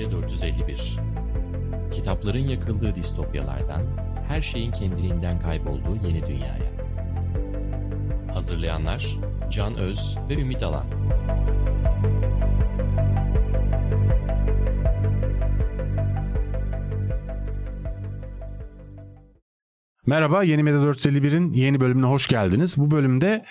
Dosya 451 Kitapların yakıldığı distopyalardan, her şeyin kendiliğinden kaybolduğu yeni dünyaya. Hazırlayanlar Can Öz ve Ümit Alan. Merhaba, Yeni Medya 451'in yeni bölümüne hoş geldiniz. Bu bölümde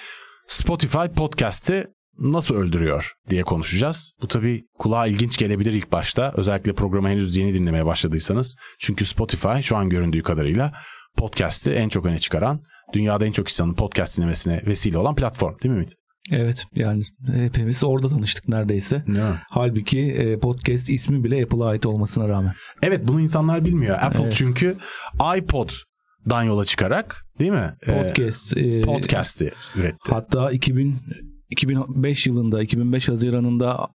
Spotify podcast'i nasıl öldürüyor diye konuşacağız. Bu tabii kulağa ilginç gelebilir ilk başta. Özellikle programı henüz yeni dinlemeye başladıysanız. Çünkü Spotify şu an göründüğü kadarıyla podcast'i en çok öne çıkaran, dünyada en çok insanın podcast dinlemesine vesile olan platform değil mi Ümit? Evet yani hepimiz orada tanıştık neredeyse. Evet. Halbuki e, podcast ismi bile Apple'a ait olmasına rağmen. Evet bunu insanlar bilmiyor. Apple Evet. çünkü iPod'dan yola çıkarak değil mi? Ee, Podcast. e, podcast'i üretti. Hatta 2000 2005 yılında 2005 Haziran'ında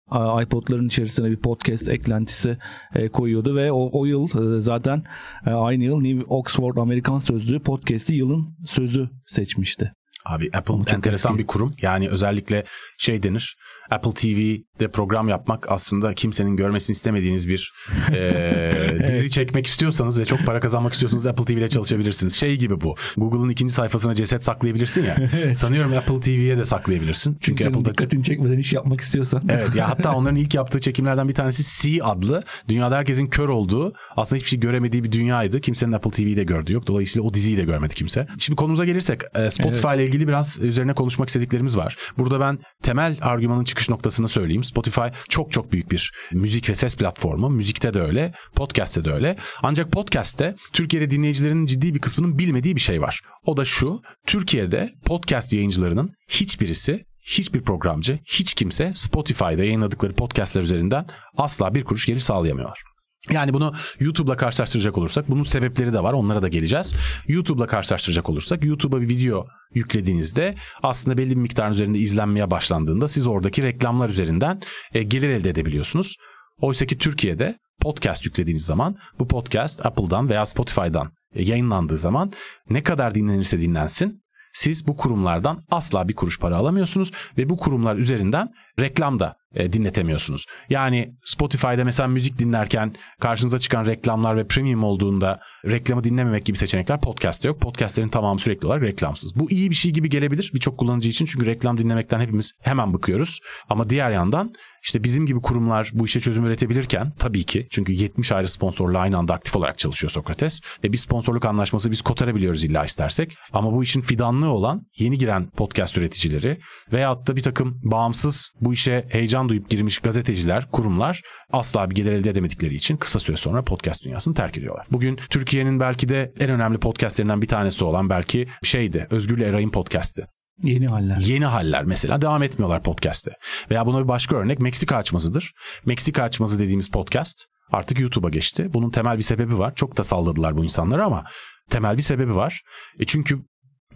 iPod'ların içerisine bir podcast eklentisi e, koyuyordu ve o, o yıl e, zaten e, aynı yıl New Oxford Amerikan Sözlüğü podcast'i yılın sözü seçmişti. Abi Apple Çok enteresan eski. bir kurum. Yani özellikle şey denir. Apple TV'de program yapmak aslında kimsenin görmesini istemediğiniz bir e, dizi çekmek istiyorsanız ve çok para kazanmak istiyorsanız Apple TV'de çalışabilirsiniz. Şey gibi bu. Google'ın ikinci sayfasına ceset saklayabilirsin ya. Evet. Sanıyorum Apple TV'ye de saklayabilirsin. Çünkü Apple'da dikkatini çekmeden iş yapmak istiyorsan. Evet ya hatta onların ilk yaptığı çekimlerden bir tanesi C adlı. Dünyada herkesin kör olduğu aslında hiçbir şey göremediği bir dünyaydı. Kimsenin Apple TV'yi de gördüğü yok. Dolayısıyla o diziyi de görmedi kimse. Şimdi konumuza gelirsek Spotify ile ilgili biraz üzerine konuşmak istediklerimiz var. Burada ben temel argümanın çıkış noktasını söyleyeyim. Spotify çok çok büyük bir müzik ve ses platformu. Müzikte de öyle, podcast'te de öyle. Ancak podcast'te Türkiye'de dinleyicilerin ciddi bir kısmının bilmediği bir şey var. O da şu. Türkiye'de podcast yayıncılarının hiçbirisi hiçbir programcı, hiç kimse Spotify'da yayınladıkları podcastler üzerinden asla bir kuruş gelir sağlayamıyorlar. Yani bunu YouTube'la karşılaştıracak olursak bunun sebepleri de var onlara da geleceğiz. YouTube'la karşılaştıracak olursak YouTube'a bir video yüklediğinizde aslında belli bir miktarın üzerinde izlenmeye başlandığında siz oradaki reklamlar üzerinden e, gelir elde edebiliyorsunuz. Oysa ki Türkiye'de podcast yüklediğiniz zaman bu podcast Apple'dan veya Spotify'dan e, yayınlandığı zaman ne kadar dinlenirse dinlensin siz bu kurumlardan asla bir kuruş para alamıyorsunuz ve bu kurumlar üzerinden reklam da e, dinletemiyorsunuz. Yani Spotify'da mesela müzik dinlerken karşınıza çıkan reklamlar ve premium olduğunda reklamı dinlememek gibi seçenekler podcast'te yok. Podcast'lerin tamamı sürekli olarak reklamsız. Bu iyi bir şey gibi gelebilir birçok kullanıcı için çünkü reklam dinlemekten hepimiz hemen bıkıyoruz. Ama diğer yandan işte bizim gibi kurumlar bu işe çözüm üretebilirken tabii ki çünkü 70 ayrı sponsorla aynı anda aktif olarak çalışıyor Sokrates ve bir sponsorluk anlaşması biz kotarabiliyoruz illa istersek. Ama bu işin fidanlığı olan yeni giren podcast üreticileri veyahut da bir takım bağımsız bu işe heyecan duyup girmiş gazeteciler, kurumlar asla bir gelir elde edemedikleri için kısa süre sonra podcast dünyasını terk ediyorlar. Bugün Türkiye'nin belki de en önemli podcastlerinden bir tanesi olan belki şeydi Özgür'le Eray'ın podcast'i. Yeni haller. Yeni haller mesela devam etmiyorlar podcast'te. Veya buna bir başka örnek Meksika açmazıdır. Meksika açmazı dediğimiz podcast artık YouTube'a geçti. Bunun temel bir sebebi var. Çok da salladılar bu insanları ama temel bir sebebi var. E çünkü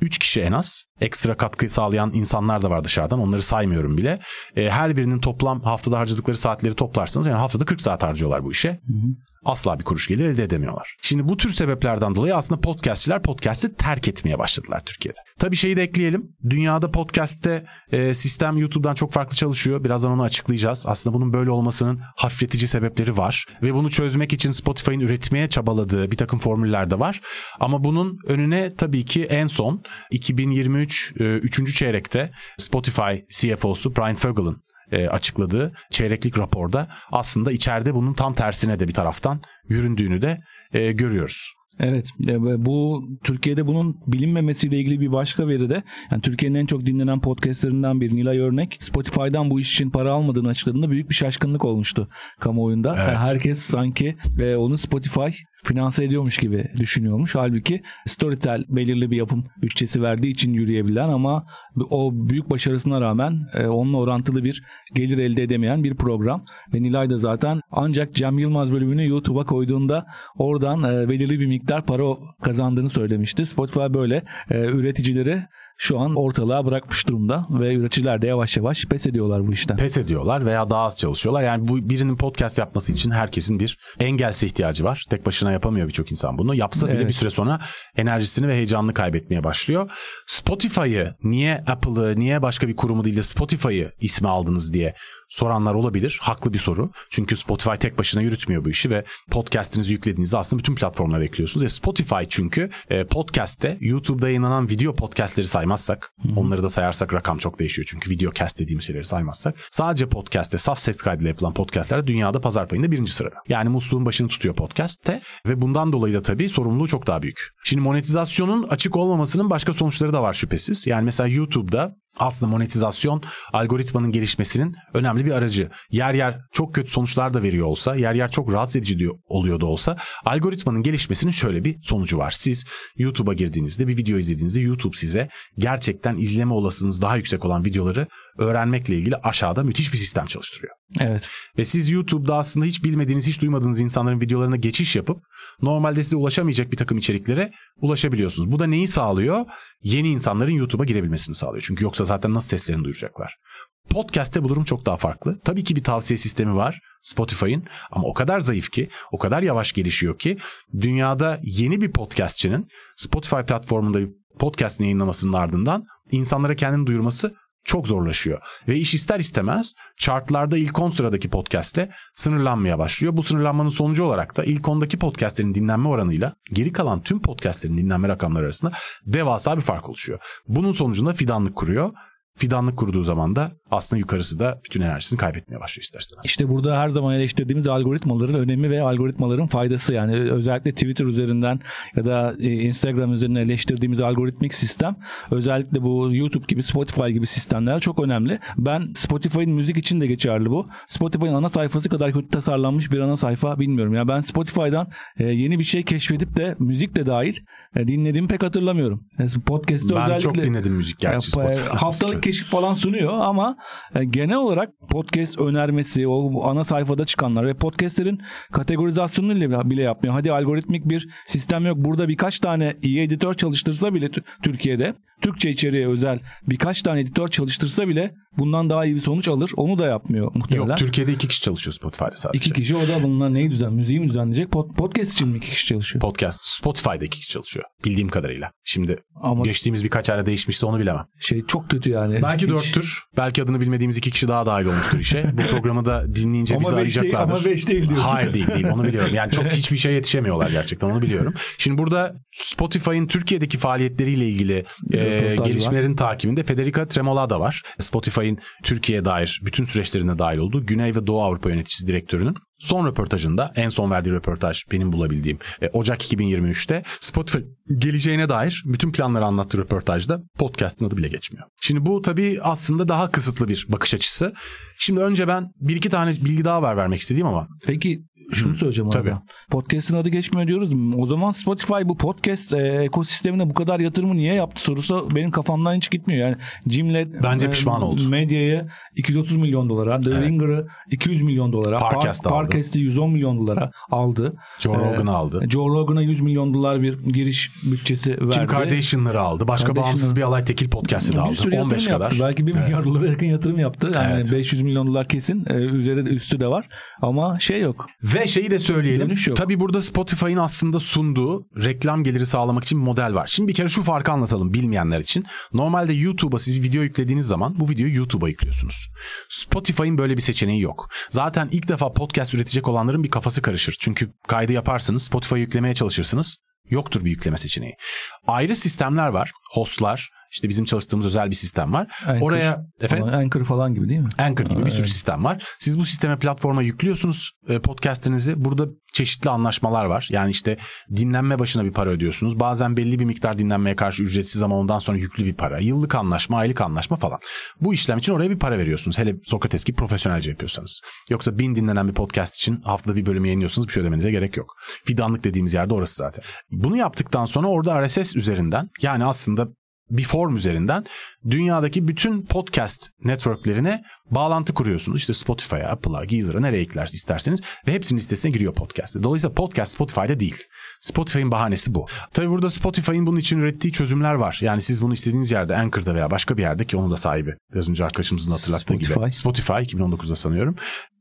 3 kişi en az ekstra katkı sağlayan insanlar da var dışarıdan. Onları saymıyorum bile. E, her birinin toplam haftada harcadıkları saatleri toplarsanız yani haftada 40 saat harcıyorlar bu işe. Asla bir kuruş gelir elde edemiyorlar. Şimdi bu tür sebeplerden dolayı aslında podcastçiler podcast'i terk etmeye başladılar Türkiye'de. Tabii şeyi de ekleyelim. Dünyada podcast'te e, sistem YouTube'dan çok farklı çalışıyor. Birazdan onu açıklayacağız. Aslında bunun böyle olmasının hafifletici sebepleri var. Ve bunu çözmek için Spotify'ın üretmeye çabaladığı bir takım formüller de var. Ama bunun önüne tabii ki en son 2023 e, 3. çeyrekte Spotify CFO'su Brian Fogel'ın e, açıkladığı çeyreklik raporda aslında içeride bunun tam tersine de bir taraftan yüründüğünü de e, görüyoruz. Evet e, bu Türkiye'de bunun bilinmemesiyle ilgili bir başka veri de yani Türkiye'nin en çok dinlenen podcastlerinden biri Nilay Örnek Spotify'dan bu iş için para almadığını açıkladığında büyük bir şaşkınlık olmuştu kamuoyunda. Evet. Yani herkes sanki onu Spotify finanse ediyormuş gibi düşünüyormuş. Halbuki Storytel belirli bir yapım bütçesi verdiği için yürüyebilen ama o büyük başarısına rağmen e, onunla orantılı bir gelir elde edemeyen bir program. Ve Nilay da zaten ancak Cem Yılmaz bölümünü YouTube'a koyduğunda oradan e, belirli bir miktar para kazandığını söylemişti. Spotify böyle e, üreticileri şu an ortalığa bırakmış durumda ve üreticiler de yavaş yavaş pes ediyorlar bu işten. Pes ediyorlar veya daha az çalışıyorlar. Yani bu birinin podcast yapması için herkesin bir engelse ihtiyacı var. Tek başına yapamıyor birçok insan bunu. Yapsa bile Evet. bir süre sonra enerjisini ve heyecanını kaybetmeye başlıyor. Spotify'ı niye Apple'ı, niye başka bir kurumu değil de Spotify'ı ismi aldınız diye soranlar olabilir. Haklı bir soru. Çünkü Spotify tek başına yürütmüyor bu işi ve podcast'inizi yüklediğinizde aslında bütün platformlara ekliyorsunuz. E Spotify çünkü e, podcast'te YouTube'da yayınlanan video podcast'leri saymazsak, onları da sayarsak rakam çok değişiyor. Çünkü video cast dediğimiz şeyleri saymazsak sadece podcast'te saf ses kaydıyla yapılan podcast'ler dünyada pazar payında birinci sırada. Yani musluğun başını tutuyor podcast'te ve bundan dolayı da tabii sorumluluğu çok daha büyük. Şimdi monetizasyonun açık olmamasının başka sonuçları da var şüphesiz. Yani mesela YouTube'da aslında monetizasyon algoritmanın gelişmesinin önemli bir aracı. Yer yer çok kötü sonuçlar da veriyor olsa, yer yer çok rahatsız edici diyor, oluyor da olsa algoritmanın gelişmesinin şöyle bir sonucu var. Siz YouTube'a girdiğinizde bir video izlediğinizde YouTube size gerçekten izleme olasılığınız daha yüksek olan videoları öğrenmekle ilgili aşağıda müthiş bir sistem çalıştırıyor. Evet. Ve siz YouTube'da aslında hiç bilmediğiniz, hiç duymadığınız insanların videolarına geçiş yapıp normalde size ulaşamayacak bir takım içeriklere ulaşabiliyorsunuz. Bu da neyi sağlıyor? Yeni insanların YouTube'a girebilmesini sağlıyor. Çünkü yoksa zaten nasıl seslerini duyuracaklar? Podcast'te bu durum çok daha farklı. Tabii ki bir tavsiye sistemi var Spotify'ın ama o kadar zayıf ki, o kadar yavaş gelişiyor ki dünyada yeni bir podcastçinin Spotify platformunda bir podcast'ini yayınlamasının ardından insanlara kendini duyurması çok zorlaşıyor. Ve iş ister istemez chartlarda ilk 10 sıradaki podcast'le sınırlanmaya başlıyor. Bu sınırlanmanın sonucu olarak da ilk 10'daki podcast'lerin dinlenme oranıyla geri kalan tüm podcast'lerin dinlenme rakamları arasında devasa bir fark oluşuyor. Bunun sonucunda fidanlık kuruyor. Fidanlık kurduğu zaman da aslında yukarısı da bütün enerjisini kaybetmeye başlıyor ister istemez. İşte burada her zaman eleştirdiğimiz algoritmaların önemi ve algoritmaların faydası yani özellikle Twitter üzerinden ya da e, Instagram üzerinden eleştirdiğimiz algoritmik sistem özellikle bu YouTube gibi Spotify gibi sistemler çok önemli. Ben Spotify'ın müzik için de geçerli bu. Spotify'ın ana sayfası kadar kötü tasarlanmış bir ana sayfa bilmiyorum. Ya ben Spotify'dan e, yeni bir şey keşfedip de müzik de dahil e, dinlediğimi pek hatırlamıyorum. Podcast'te Ben özellikle çok dinledim müzik gerçi Spotify'da. haftalık keşif falan sunuyor ama e, genel olarak podcast önermesi, o ana sayfada çıkanlar ve podcastlerin kategorizasyonunu bile yapmıyor. Hadi algoritmik bir sistem yok. Burada birkaç tane iyi editör çalıştırsa bile Türkiye'de Türkçe içeriğe özel birkaç tane editör çalıştırsa bile bundan daha iyi bir sonuç alır. Onu da yapmıyor muhtemelen. Yok Türkiye'de iki kişi çalışıyor Spotify'da sadece. İki kişi o da bunlar neyi düzen? Müziği mi düzenleyecek? Pod- podcast için mi iki kişi çalışıyor? Podcast Spotify'da iki kişi çalışıyor bildiğim kadarıyla. Şimdi Ama geçtiğimiz birkaç ayda değişmişse onu bilemem. şey çok kötü yani. Belki Hiç- dörttür. Belki adını bilmediğimiz iki kişi daha dahil olmuştur işe. Bu programı da dinleyince Ama bizi beş değil- arayacaklardır. ama beş değil diyorsun. Hayır değil değil onu biliyorum. Yani çok hiçbir şey yetişemiyorlar gerçekten onu biliyorum. Şimdi burada Spotify'ın Türkiye'deki faaliyetleriyle ilgili e, röportaj var. gelişmelerin takibinde Federica Tremolada var. Spotify'ın Türkiye'ye dair bütün süreçlerine dahil olduğu Güney ve Doğu Avrupa Yöneticisi Direktörü'nün son röportajında en son verdiği röportaj benim bulabildiğim e, Ocak 2023'te Spotify geleceğine dair bütün planları anlattığı röportajda podcast'ın adı bile geçmiyor. Şimdi bu tabii aslında daha kısıtlı bir bakış açısı. Şimdi önce ben bir iki tane bilgi daha var vermek istediğim ama Peki şunu söyleyeceğim tabii. arada. Podcast'ın adı geçmiyor diyoruz. O zaman Spotify bu podcast e, ekosistemine bu kadar yatırımı niye yaptı sorusu benim kafamdan hiç gitmiyor. Yani Jimlet Bence pişman oldu. Medyayı 230 milyon dolara, The Evet. Ringer'ı 200 milyon dolara, Parcast aldı. Parcast'i 110 milyon dolara aldı. Joe Ee, Rogan'ı aldı. Joe Rogan'a 100 milyon dolar bir giriş bütçesi verdi. Kim Kardashian'ları aldı. Başka Kardashian'ları- bağımsız bir alay tekil podcast'ı da aldı. sürü 15 yatırım kadar. yaptı. Belki 1 milyar dolara yakın yatırım yaptı. Yani Evet. 500 milyon dolar kesin. Ee, üzeri üstü de var. Ama şey yok. Ve şeyi de söyleyelim. Tabii burada Spotify'ın aslında sunduğu reklam geliri sağlamak için bir model var. Şimdi bir kere şu farkı anlatalım bilmeyenler için. Normalde YouTube'a siz bir video yüklediğiniz zaman bu videoyu YouTube'a yüklüyorsunuz. Spotify'ın böyle bir seçeneği yok. Zaten ilk defa podcast üretecek olanların bir kafası karışır. Çünkü kaydı yaparsınız, Spotify'a yüklemeye çalışırsınız. Yoktur bir yükleme seçeneği. Ayrı sistemler var. Hostlar, işte bizim çalıştığımız özel bir sistem var. Anchor Oraya efendim falan, Anchor falan gibi değil mi? Anchor gibi bir sürü sistem var. Siz bu sisteme platforma yüklüyorsunuz e, podcast'inizi. Burada çeşitli anlaşmalar var. Yani işte dinlenme başına bir para ödüyorsunuz. Bazen belli bir miktar dinlenmeye karşı ücretsiz ama ondan sonra yüklü bir para. Yıllık anlaşma, aylık anlaşma falan. Bu işlem için oraya bir para veriyorsunuz. Hele Sokrates gibi profesyonelce yapıyorsanız. Yoksa bin dinlenen bir podcast için haftada bir bölüm yayınlıyorsunuz. Bir şey ödemenize gerek yok. Fidanlık dediğimiz yerde orası zaten. Bunu yaptıktan sonra orada RSS üzerinden yani aslında bir form üzerinden dünyadaki bütün podcast networklerine bağlantı kuruyorsunuz. İşte Spotify'a, Apple'a, Geezer'a nereye ekler isterseniz ve hepsinin listesine giriyor podcast. Dolayısıyla podcast Spotify'da değil. Spotify'ın bahanesi bu. Tabii burada Spotify'ın bunun için ürettiği çözümler var. Yani siz bunu istediğiniz yerde Anchor'da veya başka bir yerde ki onun da sahibi. Biraz önce arkadaşımızın hatırlattığı Spotify. gibi. Spotify 2019'da sanıyorum.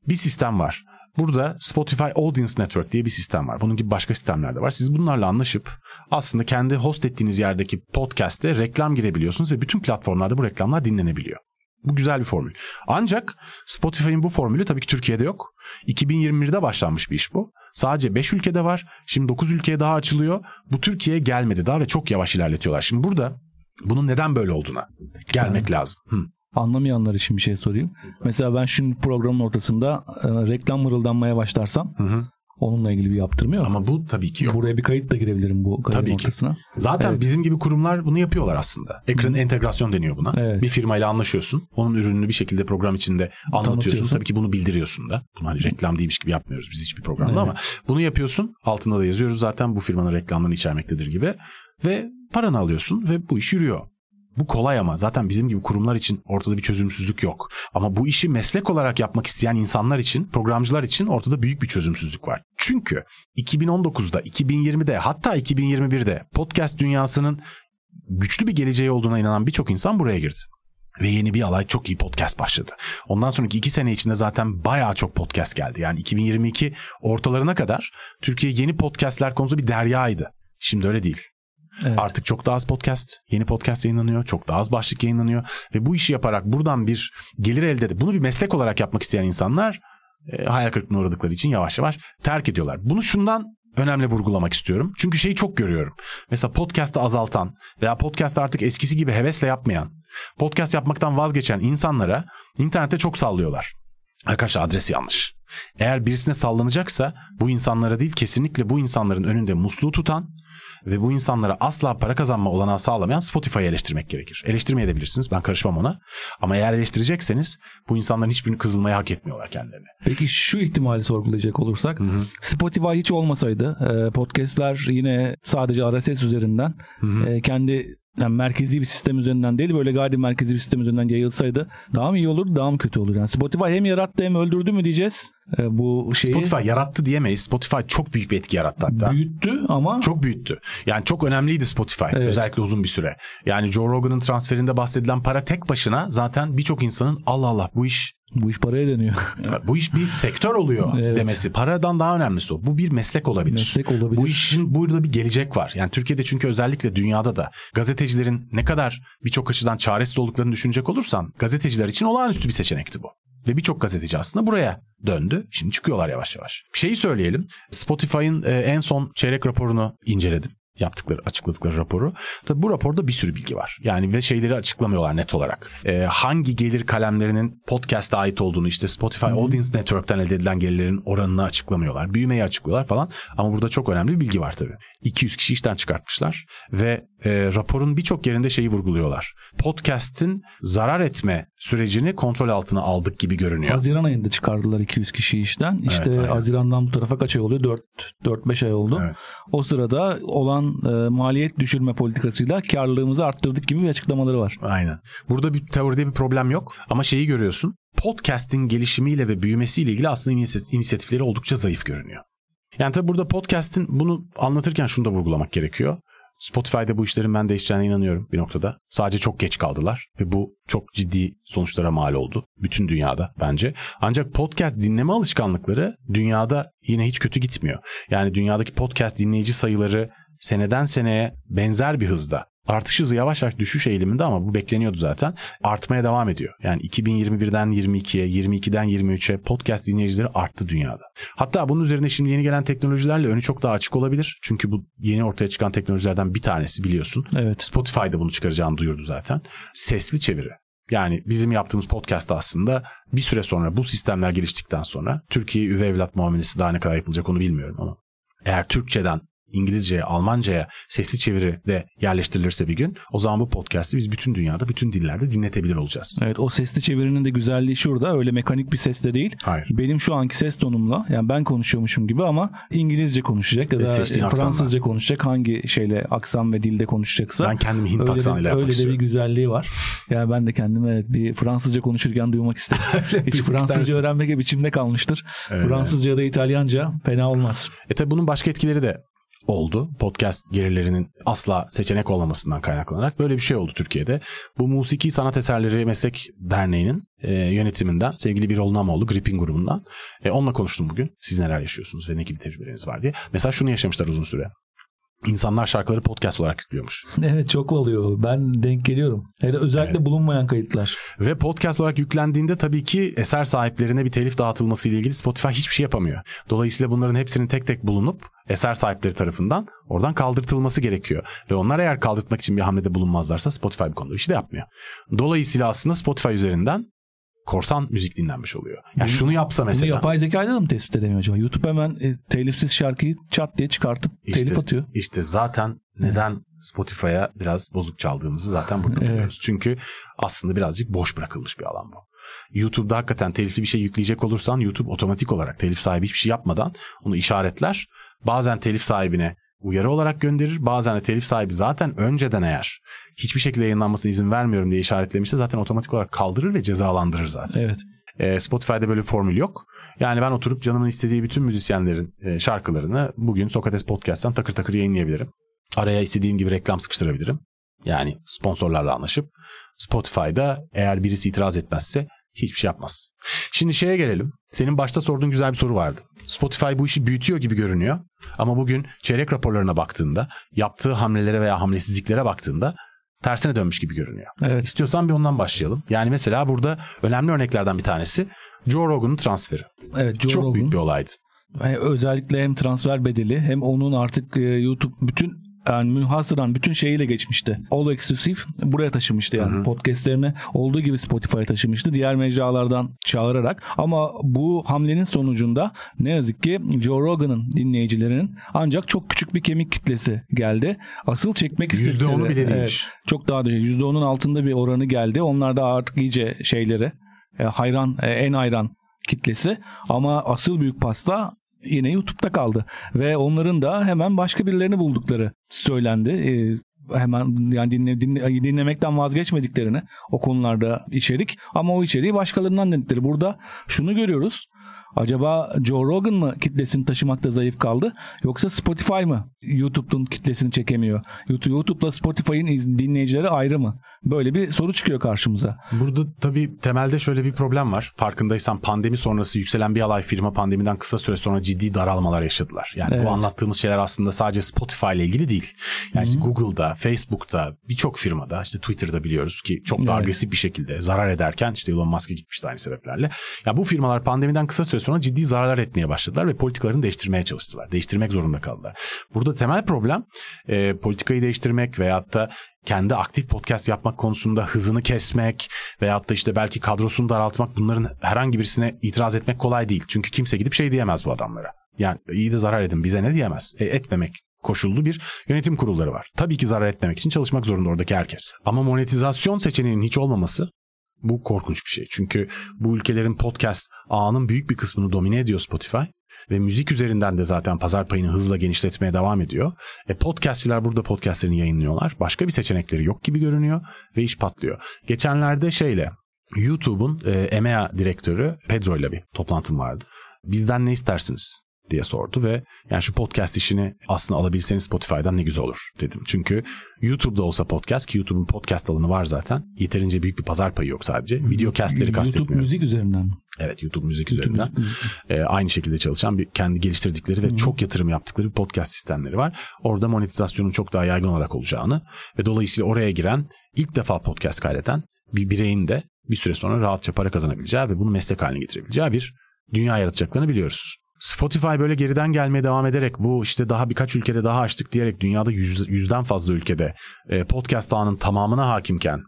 Bir sistem var. Burada Spotify Audience Network diye bir sistem var. Bunun gibi başka sistemler de var. Siz bunlarla anlaşıp aslında kendi host ettiğiniz yerdeki podcast'te reklam girebiliyorsunuz ve bütün platformlarda bu reklamlar dinlenebiliyor. Bu güzel bir formül. Ancak Spotify'ın bu formülü tabii ki Türkiye'de yok. 2021'de başlanmış bir iş bu. Sadece 5 ülkede var. Şimdi 9 ülkeye daha açılıyor. Bu Türkiye'ye gelmedi daha ve çok yavaş ilerletiyorlar. Şimdi burada bunun neden böyle olduğuna gelmek lazım. Hı. Anlamayanlar için bir şey sorayım. Mesela ben şimdi programın ortasında e, reklam mırıldanmaya başlarsam Hı hı. onunla ilgili bir yaptırım yok. Ama bu tabii ki yok. Buraya bir kayıt da girebilirim bu kaydın Tabii ki. ortasına. Zaten Evet. bizim gibi kurumlar bunu yapıyorlar aslında. Ekran entegrasyon deniyor buna. Evet. Bir firmayla anlaşıyorsun. Onun ürününü bir şekilde program içinde anlatıyorsun. Tabii ki bunu bildiriyorsun da. Bunu hani reklam değilmiş gibi yapmıyoruz biz hiçbir programda Evet. ama bunu yapıyorsun. Altında da yazıyoruz zaten bu firmanın reklamlarını içermektedir gibi. Ve paranı alıyorsun ve bu iş yürüyor. Bu kolay ama zaten bizim gibi kurumlar için ortada bir çözümsüzlük yok. Ama bu işi meslek olarak yapmak isteyen insanlar için, programcılar için ortada büyük bir çözümsüzlük var. Çünkü 2019'da, 2020'de hatta 2021'de podcast dünyasının güçlü bir geleceği olduğuna inanan birçok insan buraya girdi. Ve yeni bir alay çok iyi podcast başladı. Ondan sonraki iki sene içinde zaten bayağı çok podcast geldi. Yani 2022 ortalarına kadar Türkiye yeni podcastler konusunda bir deryaydı. Şimdi öyle değil. Evet. Artık çok daha az podcast, yeni podcast yayınlanıyor, çok daha az başlık yayınlanıyor ve bu işi yaparak buradan bir gelir elde edip bunu bir meslek olarak yapmak isteyen insanlar e, hayal kırıklığına uğradıkları için yavaş yavaş terk ediyorlar. Bunu şundan önemli vurgulamak istiyorum. Çünkü şeyi çok görüyorum. Mesela podcast'ı azaltan veya podcast artık eskisi gibi hevesle yapmayan, podcast yapmaktan vazgeçen insanlara internette çok sallıyorlar. Arkadaşlar adresi yanlış. Eğer birisine sallanacaksa bu insanlara değil kesinlikle bu insanların önünde musluğu tutan ve bu insanlara asla para kazanma olanağı sağlamayan Spotify'ı eleştirmek gerekir. Eleştirmeyebilirsiniz ben karışmam ona. Ama eğer eleştirecekseniz bu insanların hiçbirini kızılmaya hak etmiyorlar kendilerini. Peki şu ihtimali sorgulayacak olursak Spotify hiç olmasaydı e, podcastler yine sadece RSS üzerinden e, kendi yani merkezi bir sistem üzerinden değil böyle gayri merkezi bir sistem üzerinden yayılsaydı daha mı iyi olur daha mı kötü olur? Yani Spotify hem yarattı hem öldürdü mü diyeceğiz e, bu şeyi Spotify yarattı diyemeyiz. Spotify çok büyük bir etki yarattı hatta. büyüttü ama Çok büyüttü. Yani çok önemliydi Spotify. Evet. Özellikle uzun bir süre. Yani Joe Rogan'ın transferinde bahsedilen para tek başına zaten birçok insanın Allah Allah bu iş bu iş paraya dönüyor. bu iş bir sektör oluyor Evet. demesi. Paradan daha önemlisi o. Bu bir meslek olabilir. Meslek olabilir. Bu işin burada bir gelecek var. Yani Türkiye'de çünkü özellikle dünyada da gazetecilerin ne kadar birçok açıdan çaresiz olduklarını düşünecek olursan gazeteciler için olağanüstü bir seçenekti bu. Ve birçok gazeteci aslında buraya döndü. Şimdi çıkıyorlar yavaş yavaş. Şeyi söyleyelim. Spotify'ın e, en son çeyrek raporunu inceledim. Yaptıkları, açıkladıkları raporu. Tabii bu raporda bir sürü bilgi var. Yani ve şeyleri açıklamıyorlar net olarak. E, hangi gelir kalemlerinin podcast'a ait olduğunu işte Spotify Audience Network'ten elde edilen gelirlerin oranını açıklamıyorlar. Büyümeyi açıklıyorlar falan. Ama burada çok önemli bir bilgi var tabii. 200 kişi işten çıkartmışlar ve e, raporun birçok yerinde şeyi vurguluyorlar. Podcast'in zarar etme sürecini kontrol altına aldık gibi görünüyor. Haziran ayında çıkardılar 200 kişi işten. İşte aynen. Haziran'dan bu tarafa kaç ay oluyor? 4 4 5 ay oldu. Evet. O sırada olan e, maliyet düşürme politikasıyla karlılığımızı arttırdık gibi bir açıklamaları var. Aynen. Burada bir teoride bir problem yok ama şeyi görüyorsun. Podcast'in gelişimiyle ve büyümesiyle ilgili aslında inisiyat- inisiyatifleri oldukça zayıf görünüyor. Yani tabii burada podcast'in bunu anlatırken şunu da vurgulamak gerekiyor. Spotify'da bu işlerin ben değişeceğine inanıyorum bir noktada. Sadece çok geç kaldılar ve bu çok ciddi sonuçlara mal oldu. Bütün dünyada bence. Ancak podcast dinleme alışkanlıkları dünyada yine hiç kötü gitmiyor. Yani dünyadaki podcast dinleyici sayıları seneden seneye benzer bir hızda Artış hızı yavaş yavaş düşüş eğiliminde ama bu bekleniyordu zaten. Artmaya devam ediyor. Yani 2021'den 22'ye, 22'den 23'e podcast dinleyicileri arttı dünyada. Hatta bunun üzerine şimdi yeni gelen teknolojilerle önü çok daha açık olabilir. Çünkü bu yeni ortaya çıkan teknolojilerden bir tanesi biliyorsun. Evet. Spotify'da bunu çıkaracağını duyurdu zaten. Sesli çeviri. Yani bizim yaptığımız podcast aslında bir süre sonra bu sistemler geliştikten sonra Türkiye üvey evlat muamelesi daha ne kadar yapılacak onu bilmiyorum ama eğer Türkçeden İngilizceye, Almanca'ya sesli çeviri de yerleştirilirse bir gün o zaman bu podcast'i biz bütün dünyada, bütün dillerde dinletebilir olacağız. Evet o sesli çevirinin de güzelliği şurada. Öyle mekanik bir ses de değil. Hayır. Benim şu anki ses tonumla yani ben konuşuyormuşum gibi ama İngilizce konuşacak ya da aksanla. Fransızca konuşacak hangi şeyle aksan ve dilde konuşacaksa. Ben kendimi Hint öyle aksanıyla yapmak öyle de bir güzelliği var. Yani ben de kendimi evet bir Fransızca konuşurken duymak isterim. Hiç Fransızca istersin. öğrenmek hep içimde kalmıştır. Evet. Fransızca ya da İtalyanca fena olmaz. E tabi bunun başka etkileri de oldu. Podcast gelirlerinin asla seçenek olmamasından kaynaklanarak böyle bir şey oldu Türkiye'de. Bu Musiki Sanat Eserleri Meslek Derneği'nin e, yönetiminden sevgili bir Namoğlu Gripping grubundan. E, onunla konuştum bugün. Siz neler yaşıyorsunuz ve ne gibi tecrübeleriniz var diye. Mesela şunu yaşamışlar uzun süre. İnsanlar şarkıları podcast olarak yüklüyormuş. Evet çok oluyor. Ben denk geliyorum. Hele özellikle bulunmayan kayıtlar. Ve podcast olarak yüklendiğinde tabii ki eser sahiplerine bir telif dağıtılması ile ilgili Spotify hiçbir şey yapamıyor. Dolayısıyla bunların hepsinin tek tek bulunup eser sahipleri tarafından oradan kaldırtılması gerekiyor. Ve onlar eğer kaldırtmak için bir hamlede bulunmazlarsa Spotify bu konuda bir şey de yapmıyor. Dolayısıyla aslında Spotify üzerinden korsan müzik dinlenmiş oluyor. Yani Bunu- şunu yapsa Bunu mesela. yapay zekayla da mı tespit edemiyor acaba? YouTube hemen e, telifsiz şarkıyı çat diye çıkartıp İşte- telif atıyor. İşte zaten neden Spotify'a biraz bozuk çaldığımızı zaten burada Evet. biliyoruz. Çünkü aslında birazcık boş bırakılmış bir alan bu. YouTube'da hakikaten telifli bir şey yükleyecek olursan YouTube otomatik olarak telif sahibi hiçbir şey yapmadan onu işaretler. Bazen telif sahibine uyarı olarak gönderir. Bazen de telif sahibi zaten önceden eğer hiçbir şekilde yayınlanmasına izin vermiyorum diye işaretlemişse zaten otomatik olarak kaldırır ve cezalandırır zaten. Evet. E, Spotify'da böyle bir formül yok. Yani ben oturup canımın istediği bütün müzisyenlerin e, şarkılarını bugün Sokrates Podcast'tan takır takır yayınlayabilirim. Araya istediğim gibi reklam sıkıştırabilirim. Yani sponsorlarla anlaşıp Spotify'da eğer birisi itiraz etmezse hiçbir şey yapmaz. Şimdi şeye gelelim. Senin başta sorduğun güzel bir soru vardı. Spotify bu işi büyütüyor gibi görünüyor. Ama bugün çeyrek raporlarına baktığında, yaptığı hamlelere veya hamlesizliklere baktığında tersine dönmüş gibi görünüyor. Evet. İstiyorsan bir ondan başlayalım. Yani mesela burada önemli örneklerden bir tanesi Joe Rogan'ın transferi. Evet. Joe Çok Rogan. büyük bir olaydı. Özellikle hem transfer bedeli hem onun artık e, YouTube bütün yani münhasıran bütün şeyiyle geçmişti. All Exclusive buraya taşımıştı yani. Hı hı. Podcastlerini olduğu gibi Spotify'a taşımıştı. Diğer mecralardan çağırarak. Ama bu hamlenin sonucunda ne yazık ki Joe Rogan'ın dinleyicilerinin ancak çok küçük bir kemik kitlesi geldi. Asıl çekmek istedikleri. %10'u bile Evet, değilmiş. çok daha düşük. %10'un altında bir oranı geldi. Onlar da artık iyice şeyleri e, hayran, e, en hayran kitlesi. Ama asıl büyük pasta yine YouTube'da kaldı. Ve onların da hemen başka birilerini buldukları söylendi. E, hemen yani dinle, dinle- dinlemekten vazgeçmediklerini o konularda içerik ama o içeriği başkalarından dinledikleri. Burada şunu görüyoruz. Acaba Joe Rogan mı kitlesini taşımakta zayıf kaldı yoksa Spotify mı YouTube'un kitlesini çekemiyor? YouTube YouTube'la Spotify'ın dinleyicileri ayrı mı? Böyle bir soru çıkıyor karşımıza. Burada tabii temelde şöyle bir problem var. Farkındaysan pandemi sonrası yükselen bir alay firma pandemiden kısa süre sonra ciddi daralmalar yaşadılar. Yani Evet. bu anlattığımız şeyler aslında sadece Spotify ile ilgili değil. Yani işte Google'da, Facebook'ta, birçok firmada, işte Twitter'da biliyoruz ki çok da Evet. agresif bir şekilde zarar ederken işte Elon Musk'a gitmişti aynı sebeplerle. Ya bu firmalar pandemiden kısa süre sonra ciddi zararlar etmeye başladılar ve politikalarını değiştirmeye çalıştılar. Değiştirmek zorunda kaldılar. Burada temel problem e, politikayı değiştirmek veyahut da kendi aktif podcast yapmak konusunda hızını kesmek veyahut da işte belki kadrosunu daraltmak bunların herhangi birisine itiraz etmek kolay değil. Çünkü kimse gidip şey diyemez bu adamlara. Yani iyi de zarar edin bize ne diyemez. E, etmemek koşullu bir yönetim kurulları var. Tabii ki zarar etmemek için çalışmak zorunda oradaki herkes. Ama monetizasyon seçeneğinin hiç olmaması bu korkunç bir şey. Çünkü bu ülkelerin podcast ağının büyük bir kısmını domine ediyor Spotify. Ve müzik üzerinden de zaten pazar payını hızla genişletmeye devam ediyor. E podcastçiler burada podcastlerini yayınlıyorlar. Başka bir seçenekleri yok gibi görünüyor ve iş patlıyor. Geçenlerde şeyle YouTube'un e, EMEA direktörü Pedro ile bir toplantım vardı. Bizden ne istersiniz diye sordu ve yani şu podcast işini aslında alabilseniz Spotify'dan ne güzel olur dedim. Çünkü YouTube'da olsa podcast ki YouTube'un podcast alanı var zaten. Yeterince büyük bir pazar payı yok sadece. Videocastleri YouTube kastetmiyorum. müzik üzerinden? Evet YouTube müzik YouTube üzerinden. müzik- E, aynı şekilde çalışan bir kendi geliştirdikleri ve çok yatırım yaptıkları bir podcast sistemleri var. Orada monetizasyonun çok daha yaygın olarak olacağını ve dolayısıyla oraya giren ilk defa podcast kaydeden bir bireyin de bir süre sonra rahatça para kazanabileceği ve bunu meslek haline getirebileceği bir dünya yaratacaklarını biliyoruz. Spotify böyle geriden gelmeye devam ederek bu işte daha birkaç ülkede daha açtık diyerek dünyada yüz, yüzden fazla ülkede e, podcast ağının tamamına hakimken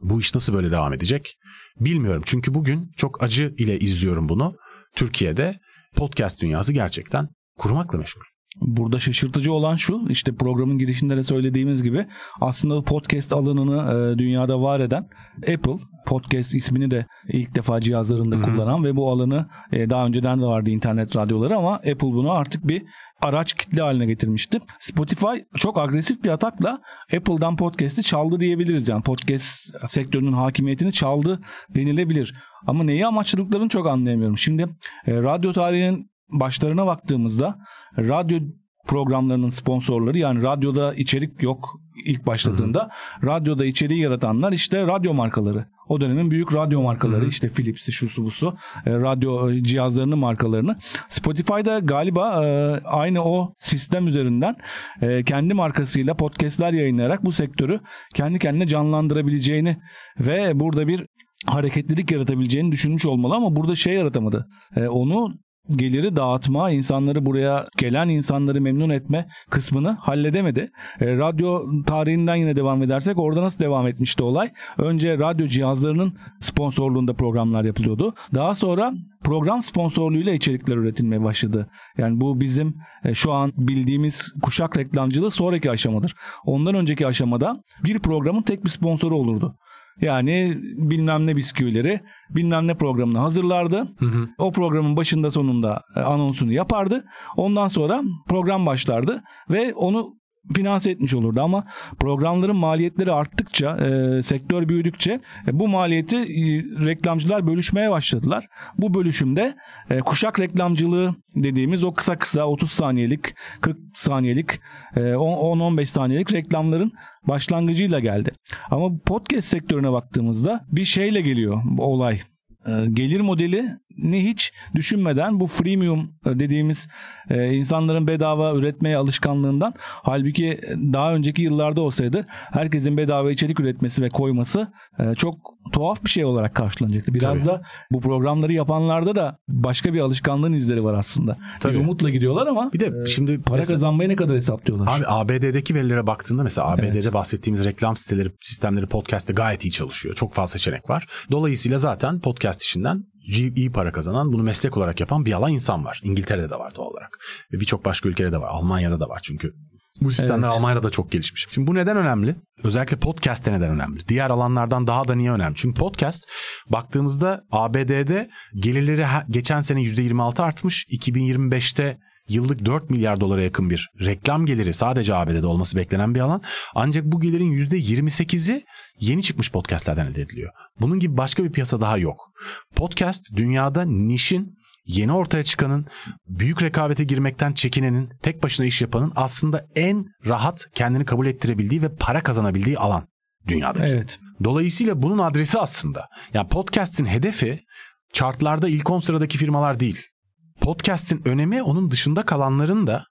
bu iş nasıl böyle devam edecek? Bilmiyorum. Çünkü bugün çok acı ile izliyorum bunu. Türkiye'de podcast dünyası gerçekten kurumakla meşgul. Burada şaşırtıcı olan şu işte programın girişinde de söylediğimiz gibi aslında podcast alanını e, dünyada var eden Apple podcast ismini de ilk defa cihazlarında Hı-hı. kullanan ve bu alanı e, daha önceden de vardı internet radyoları ama Apple bunu artık bir araç kitle haline getirmişti. Spotify çok agresif bir atakla Apple'dan podcast'i çaldı diyebiliriz. Yani podcast sektörünün hakimiyetini çaldı denilebilir. Ama neyi amaçladıklarını çok anlayamıyorum. Şimdi e, radyo tarihinin başlarına baktığımızda radyo programlarının sponsorları yani radyoda içerik yok ilk başladığında. Hı hı. Radyoda içeriği yaratanlar işte radyo markaları. O dönemin büyük radyo markaları hı hı. işte Philips'i şusu busu e, radyo e, cihazlarının markalarını. Spotify'da galiba e, aynı o sistem üzerinden e, kendi markasıyla podcastler yayınlayarak bu sektörü kendi kendine canlandırabileceğini ve burada bir hareketlilik yaratabileceğini düşünmüş olmalı ama burada şey yaratamadı. E, onu geliri dağıtma, insanları buraya gelen insanları memnun etme kısmını halledemedi. E, radyo tarihinden yine devam edersek orada nasıl devam etmişti olay? Önce radyo cihazlarının sponsorluğunda programlar yapılıyordu. Daha sonra program sponsorluğuyla içerikler üretilmeye başladı. Yani bu bizim e, şu an bildiğimiz kuşak reklamcılığı sonraki aşamadır. Ondan önceki aşamada bir programın tek bir sponsoru olurdu. Yani bilmem ne bisküvileri bilmem ne programını hazırlardı. Hı hı. O programın başında sonunda e, anonsunu yapardı. Ondan sonra program başlardı ve onu finanse etmiş olurdu ama programların maliyetleri arttıkça e, sektör büyüdükçe e, bu maliyeti e, reklamcılar bölüşmeye başladılar. Bu bölüşümde e, kuşak reklamcılığı dediğimiz o kısa kısa 30 saniyelik 40 saniyelik e, 10-15 saniyelik reklamların başlangıcıyla geldi. Ama podcast sektörüne baktığımızda bir şeyle geliyor olay. E, gelir modeli ni hiç düşünmeden bu freemium e, dediğimiz e, insanların bedava üretmeye alışkanlığından halbuki daha önceki yıllarda olsaydı herkesin bedava içerik üretmesi ve koyması e, çok tuhaf bir şey olarak karşılanacaktı. Biraz Tabii. da bu programları yapanlarda da başka bir alışkanlığın izleri var aslında. Tabii. Bir umutla gidiyorlar ama bir de e, şimdi para mesela, kazanmaya ne kadar hesaplıyorlar? Abi ABD'deki verilere baktığında mesela ABD'de evet. bahsettiğimiz reklam siteleri, sistemleri podcast'te gayet iyi çalışıyor. Çok fazla seçenek var. Dolayısıyla zaten podcast işinden iyi para kazanan, bunu meslek olarak yapan bir alan insan var. İngiltere'de de var doğal olarak. Ve birçok başka ülkede de var. Almanya'da da var çünkü. Bu sistemler evet. Almanya'da da çok gelişmiş. Şimdi bu neden önemli? Özellikle podcast'te neden önemli? Diğer alanlardan daha da niye önemli? Çünkü podcast baktığımızda ABD'de gelirleri geçen sene %26 artmış. 2025'te yıllık 4 milyar dolara yakın bir reklam geliri sadece ABD'de olması beklenen bir alan. Ancak bu gelirin %28'i yeni çıkmış podcastlerden elde ediliyor. Bunun gibi başka bir piyasa daha yok. Podcast dünyada nişin yeni ortaya çıkanın, büyük rekabete girmekten çekinenin, tek başına iş yapanın aslında en rahat kendini kabul ettirebildiği ve para kazanabildiği alan dünyadaki. Evet. Dolayısıyla bunun adresi aslında. Yani podcast'in hedefi chartlarda ilk 10 sıradaki firmalar değil podcast'in önemi onun dışında kalanların da